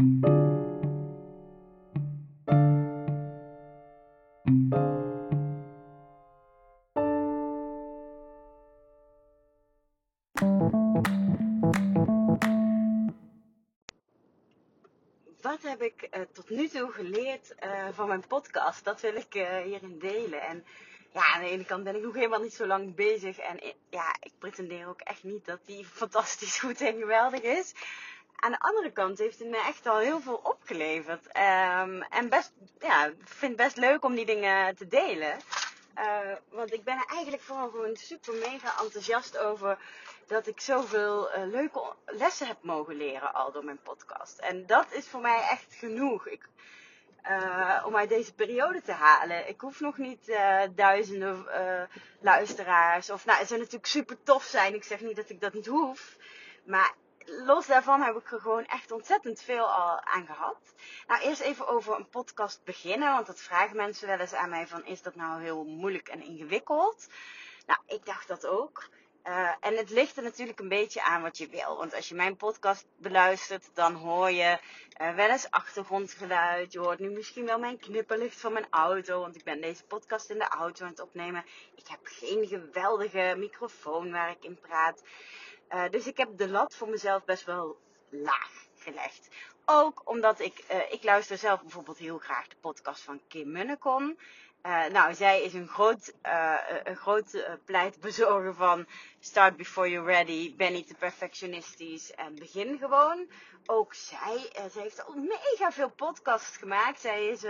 Wat heb ik uh, tot nu toe geleerd uh, van mijn podcast? Dat wil ik uh, hierin delen. En ja, aan de ene kant ben ik nog helemaal niet zo lang bezig. En ja, ik pretendeer ook echt niet dat die fantastisch goed en geweldig is. Aan de andere kant heeft het me echt al heel veel opgeleverd. Um, en best, ja, vind het best leuk om die dingen te delen. Uh, want ik ben er eigenlijk vooral gewoon super mega enthousiast over dat ik zoveel uh, leuke lessen heb mogen leren al door mijn podcast. En dat is voor mij echt genoeg. Ik, uh, om uit deze periode te halen. Ik hoef nog niet duizenden luisteraars. Of nou, het zou natuurlijk super tof zijn. Ik zeg niet dat ik dat niet hoef. Maar los daarvan heb ik er gewoon echt ontzettend veel al aan gehad. Nou, eerst even over een podcast beginnen. Want dat vragen mensen wel eens aan mij van, is dat nou heel moeilijk en ingewikkeld? Nou, ik dacht dat ook. Uh, en het ligt er natuurlijk een beetje aan wat je wil. Want als je mijn podcast beluistert, dan hoor je uh, wel eens achtergrondgeluid. Je hoort nu misschien wel mijn knipperlicht van mijn auto. Want ik ben deze podcast in de auto aan het opnemen. Ik heb geen geweldige microfoon waar ik in praat. Uh, dus ik heb de lat voor mezelf best wel laag gelegd. Ook omdat ik, ik luister zelf bijvoorbeeld heel graag de podcast van Kim Munnekom. Uh, nou, zij is een groot, een groot pleitbezorger van start before you're ready, ben niet te perfectionistisch en begin gewoon. Ook zij, zij heeft al mega veel podcasts gemaakt. Zij is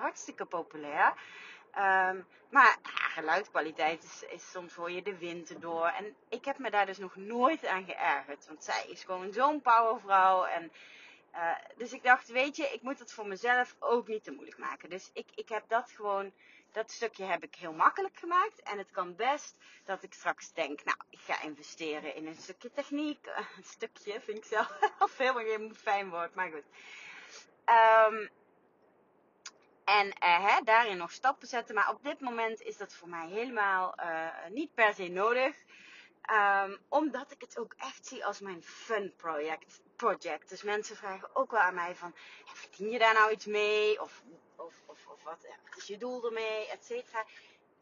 hartstikke populair. Um, maar geluidkwaliteit is, is soms voor je de wind door. En ik heb me daar dus nog nooit aan geërgerd. Want zij is gewoon zo'n powervrouw en... Uh, dus ik dacht, weet je, ik moet het voor mezelf ook niet te moeilijk maken. Dus ik, ik heb dat gewoon, dat stukje heb ik heel makkelijk gemaakt. En het kan best dat ik straks denk, nou, ik ga investeren in een stukje techniek. Een stukje vind ik zelf helemaal geen fijn woord, maar goed. Um, en hè, daarin nog stappen zetten. Maar op dit moment is dat voor mij helemaal niet per se nodig. Um, omdat ik het ook echt zie als mijn fun project, project. Dus mensen vragen ook wel aan mij van, verdien je daar nou iets mee? Of, of, of, of wat, wat, is je doel ermee? Et cetera.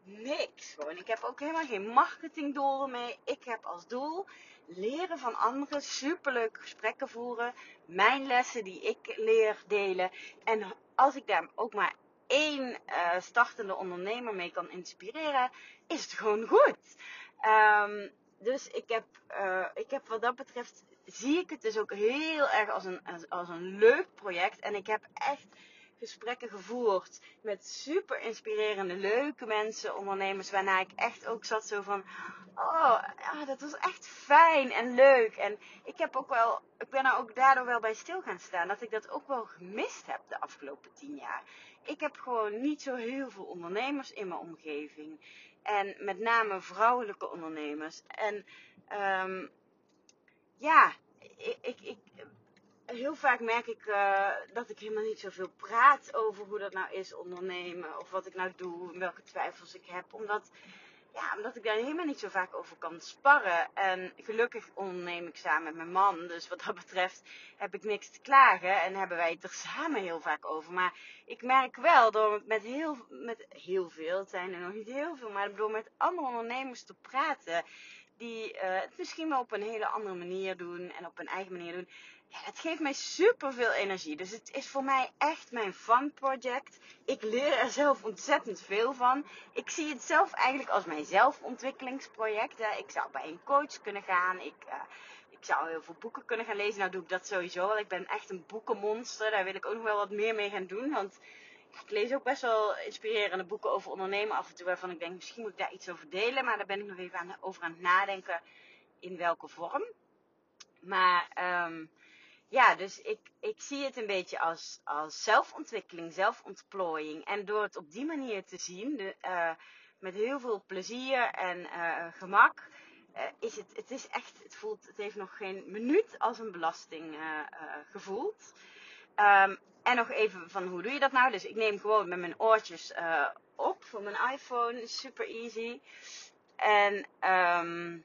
Niks gewoon. Ik heb ook helemaal geen marketingdoel ermee. Ik heb als doel leren van anderen, superleuke gesprekken voeren, mijn lessen die ik leer delen. En als ik daar ook maar één uh, startende ondernemer mee kan inspireren, is het gewoon goed. Um, dus ik heb, uh, ik heb wat dat betreft, zie ik het dus ook heel erg als een, als, als een leuk project. En ik heb echt gesprekken gevoerd met super inspirerende, leuke mensen, ondernemers, waarna ik echt ook zat zo van, oh, ja, dat was echt fijn en leuk. En ik heb ook wel, ik ben er ook daardoor wel bij stil gaan staan, dat ik dat ook wel gemist heb de afgelopen tien jaar. Ik heb gewoon niet zo heel veel ondernemers in mijn omgeving. En met name vrouwelijke ondernemers. En um, ja, ik, ik, ik, heel vaak merk ik uh, dat ik helemaal niet zoveel praat over hoe dat nou is ondernemen. Of wat ik nou doe, welke twijfels ik heb. Omdat ja, omdat ik daar helemaal niet zo vaak over kan sparren. En gelukkig onderneem ik samen met mijn man. Dus wat dat betreft heb ik niks te klagen. En hebben wij het er samen heel vaak over. Maar ik merk wel door met heel, met heel veel, het zijn er nog niet heel veel. Maar door met andere ondernemers te praten. Die uh, het misschien wel op een hele andere manier doen. En op een eigen manier doen ja, het geeft mij super veel energie. Dus het is voor mij echt mijn fun project. Ik leer er zelf ontzettend veel van. Ik zie het zelf eigenlijk als mijn zelfontwikkelingsproject. Ik zou bij een coach kunnen gaan. Ik, uh, ik zou heel veel boeken kunnen gaan lezen. Nou doe ik dat sowieso wel. Ik ben echt een boekenmonster. Daar wil ik ook nog wel wat meer mee gaan doen. Want ik lees ook best wel inspirerende boeken over ondernemen af en toe. Waarvan ik denk, misschien moet ik daar iets over delen. Maar daar ben ik nog even aan, over aan het nadenken in welke vorm. Maar... Um, ja, dus ik, ik zie het een beetje als, als zelfontwikkeling, zelfontplooiing. En door het op die manier te zien, de, uh, met heel veel plezier en uh, gemak, uh, is het, het is echt, het voelt, het heeft nog geen minuut als een belasting gevoeld. Um, en nog even van hoe doe je dat nou? Dus ik neem gewoon met mijn oortjes op voor mijn iPhone, super easy. En um,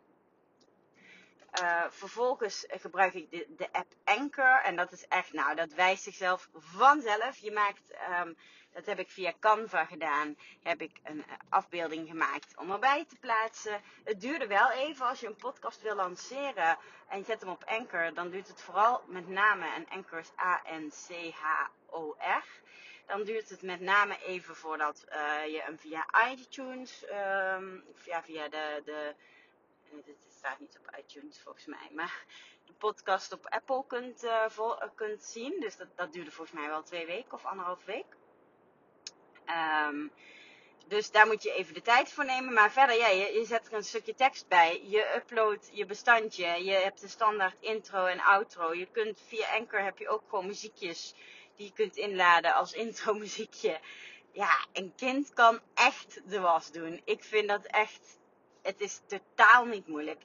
Uh, vervolgens gebruik ik de, de, app Anchor. En dat is echt, nou, dat wijst zichzelf vanzelf. Je maakt, um, dat heb ik via Canva gedaan, heb ik een afbeelding gemaakt om erbij te plaatsen. Het duurde wel even als je een podcast wil lanceren en je zet hem op Anchor. Dan duurt het vooral met name, en Anchor is A-N-C-H-O-R. Dan duurt het met name even voordat uh, je hem via iTunes, um, via de, de dit staat niet op iTunes volgens mij, maar de podcast op Apple kunt, uh, kunt zien. Dus dat, dat duurde volgens mij wel twee weken of anderhalf week. Um, dus daar moet je even de tijd voor nemen. Maar verder, ja, je, je zet er een stukje tekst bij. Je uploadt je bestandje. Je hebt de standaard intro en outro. Je kunt via Anchor heb je ook gewoon muziekjes die je kunt inladen als intro muziekje. Ja, een kind kan echt de was doen. Ik vind dat echt het is totaal niet moeilijk.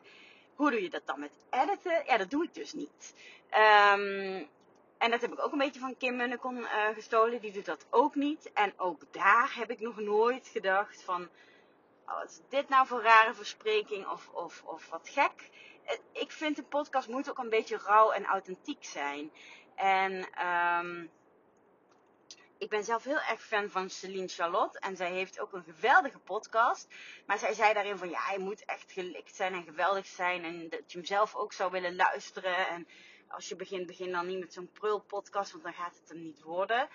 Hoe doe je dat dan met editen? Ja, dat doe ik dus niet. Um, en dat heb ik ook een beetje van Kim Munnekon uh, gestolen. Die doet dat ook niet. En ook daar heb ik nog nooit gedacht van... Oh, wat is dit nou voor rare verspreking of, of, of wat gek. Eh, ik vind een podcast moet ook een beetje rauw en authentiek zijn. En um, ik ben zelf heel erg fan van Celine Charlotte. En zij heeft ook een geweldige podcast. Maar zij zei daarin van ja, je moet echt gelikt zijn en geweldig zijn. En dat je hem zelf ook zou willen luisteren. En als je begint, begin dan niet met zo'n prul-podcast, want dan gaat het hem niet worden.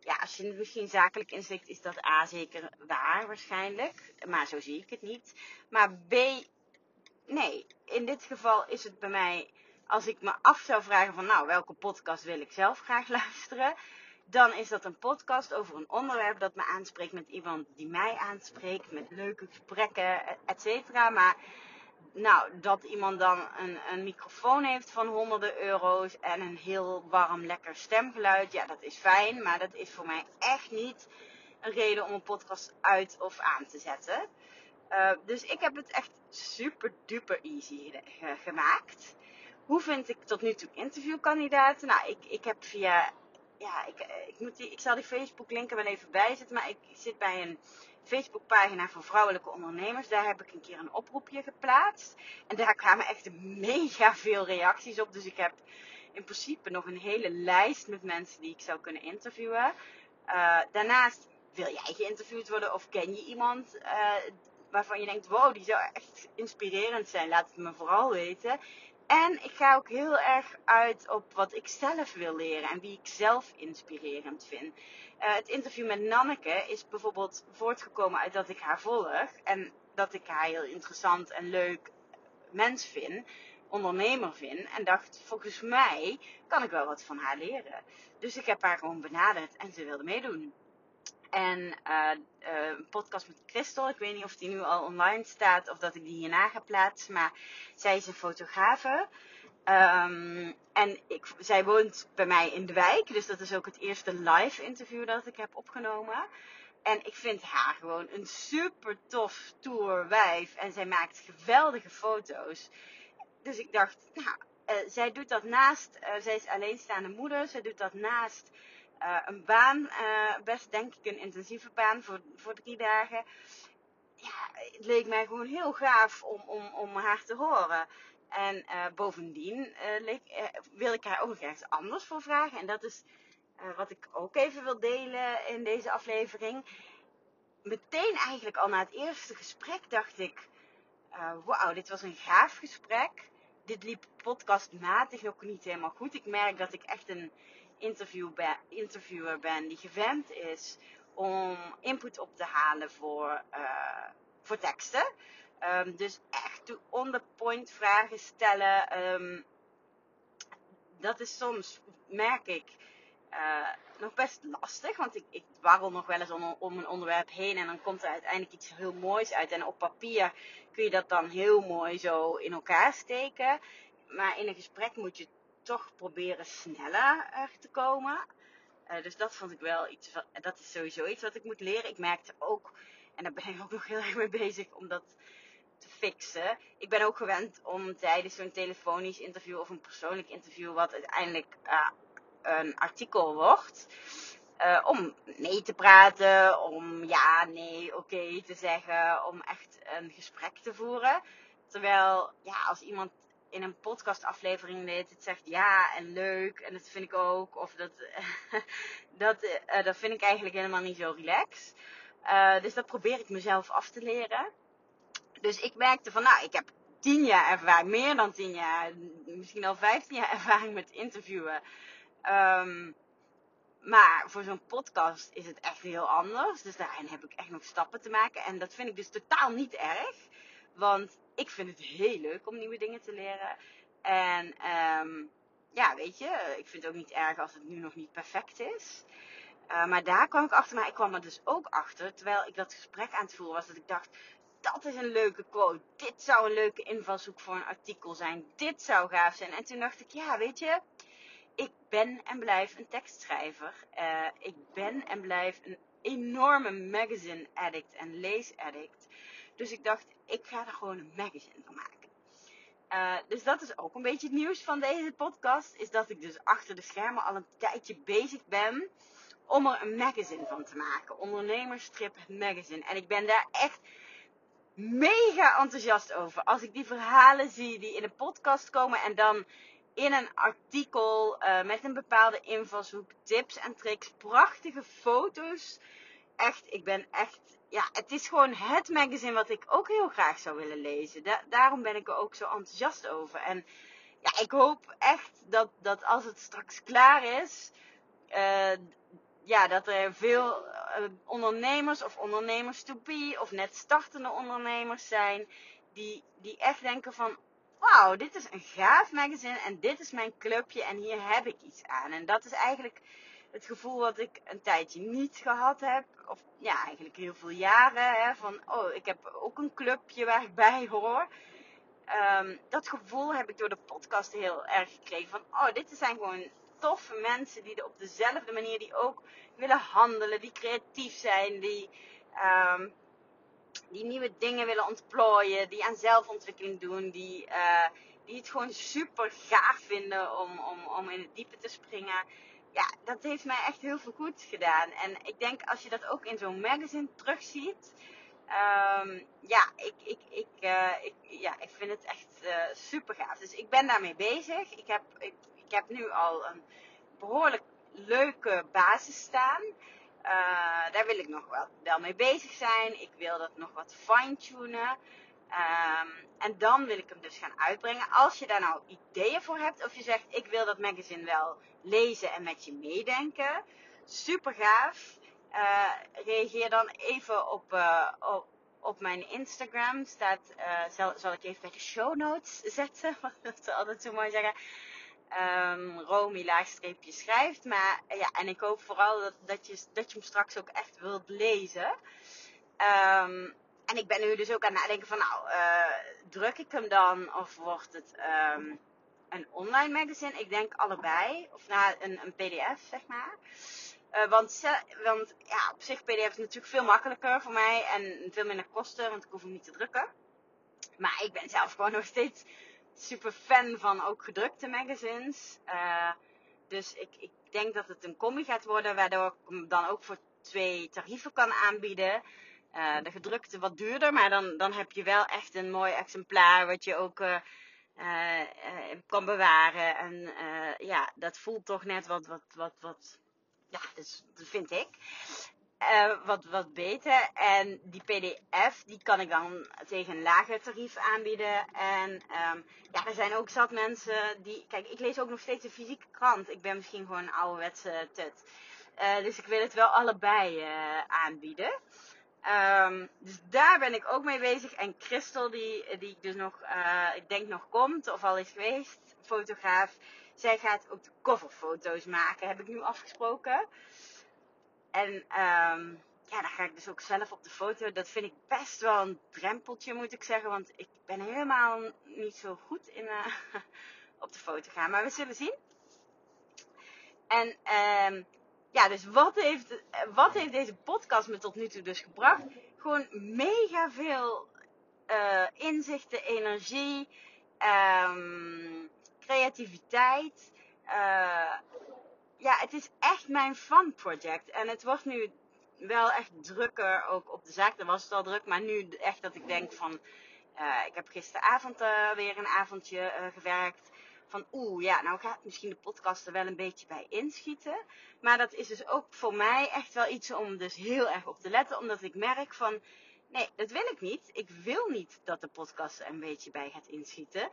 Ja, als je misschien zakelijk inzicht, is dat A zeker waar waarschijnlijk. Maar zo zie ik het niet. Maar B, nee, in dit geval is het bij mij, als ik me af zou vragen van nou, welke podcast wil ik zelf graag luisteren dan is dat een podcast over een onderwerp dat me aanspreekt met iemand die mij aanspreekt, met leuke gesprekken, et cetera. Maar nou, dat iemand dan een, een microfoon heeft van honderden euro's en een heel warm, lekker stemgeluid, ja, dat is fijn, maar dat is voor mij echt niet een reden om een podcast uit of aan te zetten. Uh, dus ik heb het echt super duper easy gemaakt. Hoe vind ik tot nu toe interviewkandidaten? Nou, ik, ik heb via ja, ik, eh, ik, moet die, ik zal die Facebook linken wel even bijzetten. Maar ik zit bij een Facebookpagina voor vrouwelijke ondernemers. Daar heb ik een keer een oproepje geplaatst. En daar kwamen echt mega veel reacties op. Dus ik heb in principe nog een hele lijst met mensen die ik zou kunnen interviewen. Uh, daarnaast wil jij geïnterviewd worden of ken je iemand uh, waarvan je denkt, wow, die zou echt inspirerend zijn. Laat het me vooral weten. En ik ga ook heel erg uit op wat ik zelf wil leren en wie ik zelf inspirerend vind. Uh, het interview met Nanneke is bijvoorbeeld voortgekomen uit dat ik haar volg en dat ik haar heel interessant en leuk mens vind, ondernemer vind en dacht, volgens mij kan ik wel wat van haar leren. Dus ik heb haar gewoon benaderd en ze wilde meedoen. En uh, uh, een podcast met Christel. Ik weet niet of die nu al online staat of dat ik die hierna ga plaatsen. Maar zij is een fotografe. Um, en ik, zij woont bij mij in de wijk. Dus dat is ook het eerste live interview dat ik heb opgenomen. En ik vind haar gewoon een super tof, stoer wijf. En zij maakt geweldige foto's. Dus ik dacht, nou, uh, zij doet dat naast, zij is alleenstaande moeder. Zij doet dat naast uh, een baan, uh, best denk ik een intensieve baan voor, voor drie dagen. Ja, het leek mij gewoon heel gaaf om, om, om haar te horen. En uh, bovendien wil ik haar ook nog ergens anders voor vragen. En dat is wat ik ook even wil delen in deze aflevering. Meteen eigenlijk al na het eerste gesprek dacht ik: wauw, dit was een gaaf gesprek. Dit liep podcastmatig nog niet helemaal goed. Ik merk dat ik echt een interview interviewer ben die gewend is om input op te halen voor, uh, voor teksten. Um, dus echt on the point vragen stellen. Um, dat is soms, merk ik, uh, nog best lastig. Want ik, ik nog wel eens om, een onderwerp heen en dan komt er uiteindelijk iets heel moois uit. En op papier kun je dat dan heel mooi zo in elkaar steken. Maar in een gesprek moet je toch proberen sneller te komen. Uh, dus dat vond ik wel iets, dat is sowieso iets wat ik moet leren. Ik merkte ook, en daar ben ik ook nog heel erg mee bezig, om dat te fixen. Ik ben ook gewend om tijdens zo'n telefonisch interview of een persoonlijk interview, wat uiteindelijk uh, een artikel wordt, uh, om mee te praten, om ja, nee, oké te zeggen, om echt een gesprek te voeren. Terwijl, ja, als iemand in een podcastaflevering deed het zegt ja en leuk en dat vind ik ook. Of dat, dat, uh, dat vind ik eigenlijk helemaal niet zo relaxed. Uh, dus dat probeer ik mezelf af te leren. Dus ik merkte van, nou, ik heb tien jaar ervaring, meer dan tien jaar, misschien al vijftien jaar ervaring met interviewen. Um, maar voor zo'n podcast is het echt heel anders. Dus daarin heb ik echt nog stappen te maken. En dat vind ik dus totaal niet erg. Want ik vind het heel leuk om nieuwe dingen te leren. En um, ja, weet je, ik vind het ook niet erg als het nu nog niet perfect is. Uh, maar daar kwam ik achter. Maar ik kwam er dus ook achter, terwijl ik dat gesprek aan het voeren was, dat ik dacht, dat is een leuke quote. Dit zou een leuke invalshoek voor een artikel zijn. Dit zou gaaf zijn. En toen dacht ik, ja, weet je, ik ben en blijf een tekstschrijver. Uh, ik ben en blijf een enorme magazine addict en lees addict. Dus ik dacht, ik ga er gewoon een magazine van maken. Uh, dus dat is ook een beetje het nieuws van deze podcast. Is dat ik dus achter de schermen al een tijdje bezig ben om er een magazine van te maken. Ondernemerstrip magazine. En ik ben daar echt mega enthousiast over. Als ik die verhalen zie die in de podcast komen en dan in een artikel uh, met een bepaalde invalshoek, tips en tricks, prachtige foto's. Echt, ik ben echt, ja, het is gewoon het magazine wat ik ook heel graag zou willen lezen. Da daarom ben ik er ook zo enthousiast over. En ja, ik hoop echt dat, dat als het straks klaar is, uh, ja, dat er veel uh, ondernemers of ondernemers to be of net startende ondernemers zijn die, die echt denken van, wauw, dit is een gaaf magazine en dit is mijn clubje en hier heb ik iets aan. En dat is eigenlijk het gevoel wat ik een tijdje niet gehad heb. Of ja, eigenlijk heel veel jaren. Hè, van, oh, ik heb ook een clubje waar ik bij hoor. Um, dat gevoel heb ik door de podcast heel erg gekregen. Van, oh, dit zijn gewoon toffe mensen die op dezelfde manier, die ook willen handelen, die creatief zijn, die um, die nieuwe dingen willen ontplooien, die aan zelfontwikkeling doen, die, uh, die het gewoon super gaaf vinden om, om, om in het diepe te springen. Ja, dat heeft mij echt heel veel goed gedaan. En ik denk als je dat ook in zo'n magazine terugziet. Um, ja, ik, ik, ik, uh, ik, ja, ik vind het echt uh, super gaaf. Dus ik ben daarmee bezig. Ik heb, ik, ik heb nu al een behoorlijk leuke basis staan. Uh, daar wil ik nog wel, wel mee bezig zijn. Ik wil dat nog wat fine-tunen. Um, en dan wil ik hem dus gaan uitbrengen. Als je daar nou ideeën voor hebt, of je zegt ik wil dat magazine wel lezen en met je meedenken, super gaaf. Uh, reageer dan even op, uh, op, op, mijn Instagram. Staat, zal, zal ik even bij de show notes zetten, wat ze altijd zo mooi zeggen um, Romy laagstreepje schrijft. Maar ja, en ik hoop vooral dat, dat, je, dat je hem straks ook echt wilt lezen. Um, en ik ben nu dus ook aan het nadenken van, nou, uh, druk ik hem dan of wordt het um, een online magazine? Ik denk allebei. Of nou, een, een pdf, zeg maar. Uh, want, want ja, op zich pdf is natuurlijk veel makkelijker voor mij en veel minder kosten, want ik hoef hem niet te drukken. Maar ik ben zelf gewoon nog steeds super fan van ook gedrukte magazines. Uh, dus ik, ik denk dat het een combi gaat worden, waardoor ik hem dan ook voor twee tarieven kan aanbieden. Uh, de gedrukte wat duurder, maar dan, dan heb je wel echt een mooi exemplaar wat je ook uh, kan bewaren. En ja, dat voelt toch net wat, wat, wat, wat ja, dus, dat vind ik uh, wat, wat beter. En die PDF, die kan ik dan tegen een lager tarief aanbieden. En um, ja, er zijn ook zat mensen die... Kijk, ik lees ook nog steeds een fysieke krant. Ik ben misschien gewoon een ouderwetse tut. Uh, dus ik wil het wel allebei uh, aanbieden. Um, dus daar ben ik ook mee bezig. En Christel, die, die ik dus nog, ik denk nog komt, of al is geweest, fotograaf. Zij gaat ook de coverfoto's maken, heb ik nu afgesproken. En um, ja, dan ga ik dus ook zelf op de foto. Dat vind ik best wel een drempeltje, moet ik zeggen. Want ik ben helemaal niet zo goed in uh, op de foto gaan. Maar we zullen zien. En um, ja, dus wat heeft, wat heeft deze podcast me tot nu toe dus gebracht? Gewoon mega veel uh, inzichten, energie, um, creativiteit. Ja, het is echt mijn fun project. En het wordt nu wel echt drukker ook op de zaak. Er was het al druk, maar nu echt dat ik denk van... ik heb gisteravond weer een avondje gewerkt van oeh, ja, nou gaat misschien de podcast er wel een beetje bij inschieten. Maar dat is dus ook voor mij echt wel iets om dus heel erg op te letten. Omdat ik merk van, nee, dat wil ik niet. Ik wil niet dat de podcast er een beetje bij gaat inschieten.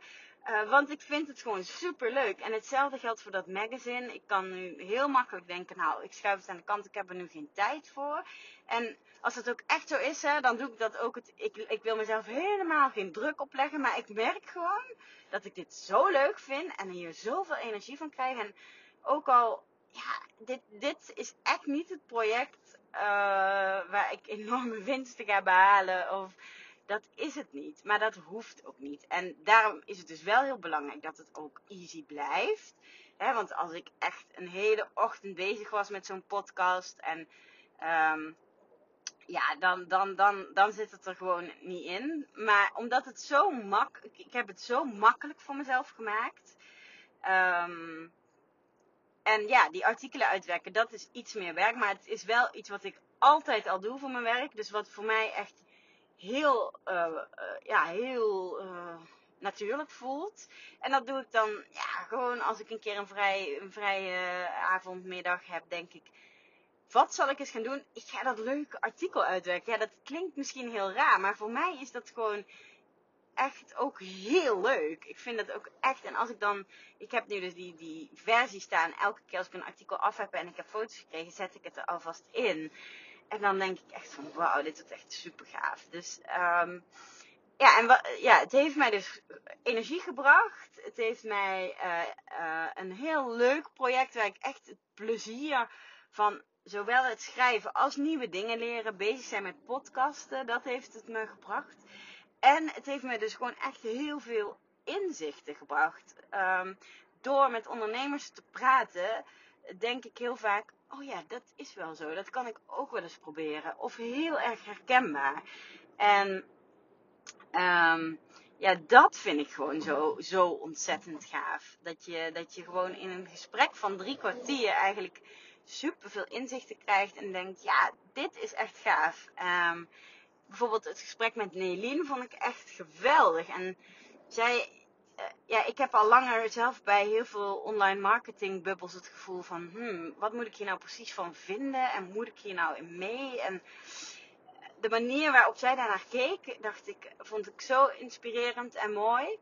Uh, want ik vind het gewoon super leuk. En hetzelfde geldt voor dat magazine. Ik kan nu heel makkelijk denken, nou, ik schuif het aan de kant, ik heb er nu geen tijd voor. En als het ook echt zo is, hè, dan doe ik dat ook. Ik, ik wil mezelf helemaal geen druk opleggen, maar ik merk gewoon dat ik dit zo leuk vind en hier zoveel energie van krijg. En ook al, ja, dit, dit is echt niet het project uh, waar ik enorme winsten ga behalen. Of dat is het niet. Maar dat hoeft ook niet. En daarom is het dus wel heel belangrijk dat het ook easy blijft. Want als ik echt een hele ochtend bezig was met zo'n podcast en um, ja, dan, dan, dan, dan zit het er gewoon niet in. Maar omdat het zo makkelijk, ik heb het zo makkelijk voor mezelf gemaakt. Um, en ja, die artikelen uitwerken, dat is iets meer werk. Maar het is wel iets wat ik altijd al doe voor mijn werk. Dus wat voor mij echt heel, uh, uh, ja, heel uh, natuurlijk voelt. En dat doe ik dan ja, gewoon als ik een keer een, vrij, een vrije avondmiddag heb, denk ik wat zal ik eens gaan doen? Ik ga dat leuke artikel uitwerken. Ja, dat klinkt misschien heel raar, maar voor mij is dat gewoon echt ook heel leuk. Ik vind dat ook echt. En als ik dan. Ik heb nu dus die, die versie staan. Elke keer als ik een artikel af heb en ik heb foto's gekregen, zet ik het er alvast in. En dan denk ik echt van wauw, dit is echt super gaaf. Dus um, ja, en ja, het heeft mij dus energie gebracht. Het heeft mij uh, uh, een heel leuk project waar ik echt het plezier van zowel het schrijven als nieuwe dingen leren, bezig zijn met podcasten, dat heeft het me gebracht. En het heeft me dus gewoon echt heel veel inzichten gebracht. Um, door met ondernemers te praten, denk ik heel vaak: oh ja, dat is wel zo. Dat kan ik ook wel eens proberen. Of heel erg herkenbaar. En um, ja, dat vind ik gewoon zo, zo ontzettend gaaf. Dat je, dat je gewoon in een gesprek van drie kwartier eigenlijk super veel inzichten krijgt en denkt, ja, dit is echt gaaf. Um, bijvoorbeeld het gesprek met Nelien vond ik echt geweldig. En zij, ja, ik heb al langer zelf bij heel veel online marketing bubbels het gevoel van, hmm, wat moet ik hier nou precies van vinden en moet ik hier nou in mee? En de manier waarop zij daarnaar keek, dacht ik, vond ik zo inspirerend en mooi.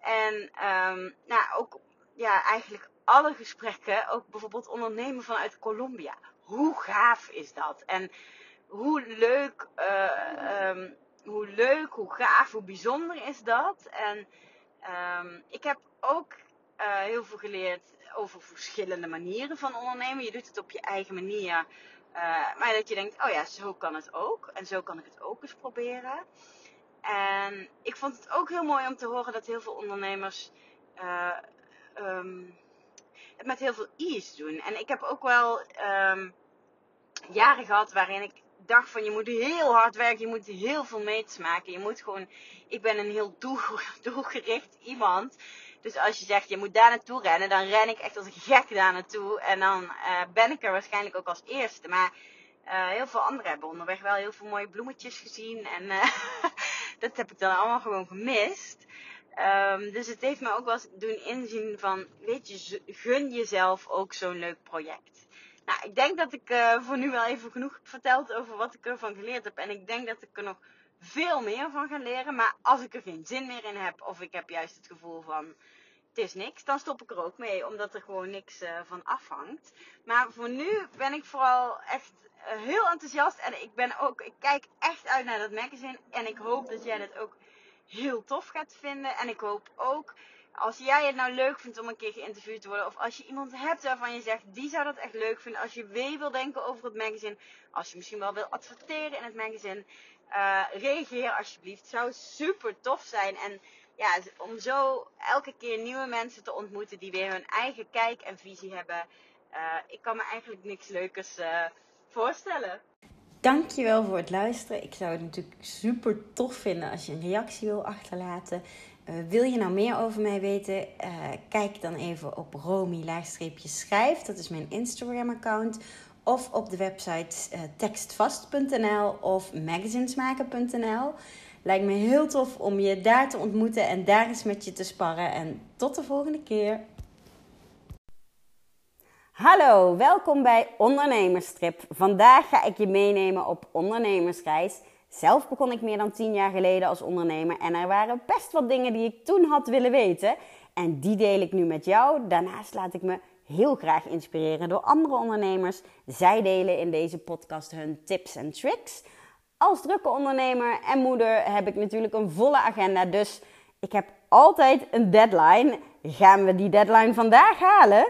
En um, nou, ook ja, eigenlijk alle gesprekken, ook bijvoorbeeld ondernemen vanuit Colombia. Hoe gaaf is dat? En hoe leuk, uh, um, hoe leuk, hoe gaaf, hoe bijzonder is dat? En um, ik heb ook uh, heel veel geleerd over verschillende manieren van ondernemen. Je doet het op je eigen manier. Uh, maar dat je denkt, oh ja, zo kan het ook. En zo kan ik het ook eens proberen. En ik vond het ook heel mooi om te horen dat heel veel ondernemers uh, um, het met heel veel ease doen. En ik heb ook wel um, jaren gehad waarin ik dacht van je moet heel hard werken, je moet heel veel meets maken. Je moet gewoon, ik ben een heel doel, doelgericht iemand. Dus als je zegt je moet daar naartoe rennen, dan ren ik echt als een gek daar naartoe. En dan uh, ben ik er waarschijnlijk ook als eerste. Maar uh, heel veel anderen hebben onderweg wel heel veel mooie bloemetjes gezien. En uh, dat heb ik dan allemaal gewoon gemist. Um, dus het heeft me ook wel doen inzien van, weet je, gun jezelf ook zo'n leuk project. Nou, ik denk dat ik uh, voor nu wel even genoeg heb verteld over wat ik ervan geleerd heb. En ik denk dat ik er nog veel meer van ga leren. Maar als ik er geen zin meer in heb, of ik heb juist het gevoel van, het is niks, dan stop ik er ook mee. Omdat er gewoon niks uh, van afhangt. Maar voor nu ben ik vooral echt uh, heel enthousiast. En ik ben ook, ik kijk echt uit naar dat magazine. En ik hoop dat jij dat ook heel tof gaat vinden. En ik hoop ook, als jij het nou leuk vindt om een keer geïnterviewd te worden, of als je iemand hebt waarvan je zegt, die zou dat echt leuk vinden, als je mee wil denken over het magazine, als je misschien wel wil adverteren in het magazine, uh, reageer alsjeblieft. Het zou super tof zijn. En ja, om zo elke keer nieuwe mensen te ontmoeten die weer hun eigen kijk en visie hebben. Uh, ik kan me eigenlijk niks leukers uh, voorstellen. Dankjewel voor het luisteren. Ik zou het natuurlijk super tof vinden als je een reactie wil achterlaten. Uh, wil je nou meer over mij weten? Uh, kijk dan even op romy-schrijf. Dat is mijn Instagram account. Of op de website uh, tekstvast.nl of magazinesmaken.nl. Lijkt me heel tof om je daar te ontmoeten en daar eens met je te sparren. En tot de volgende keer. Hallo, welkom bij Ondernemerstrip. Vandaag ga ik je meenemen op ondernemersreis. Zelf begon ik meer dan 10 jaar geleden als ondernemer en er waren best wat dingen die ik toen had willen weten. En die deel ik nu met jou. Daarnaast laat ik me heel graag inspireren door andere ondernemers. Zij delen in deze podcast hun tips en tricks. Als drukke ondernemer en moeder heb ik natuurlijk een volle agenda, dus ik heb altijd een deadline. Gaan we die deadline vandaag halen?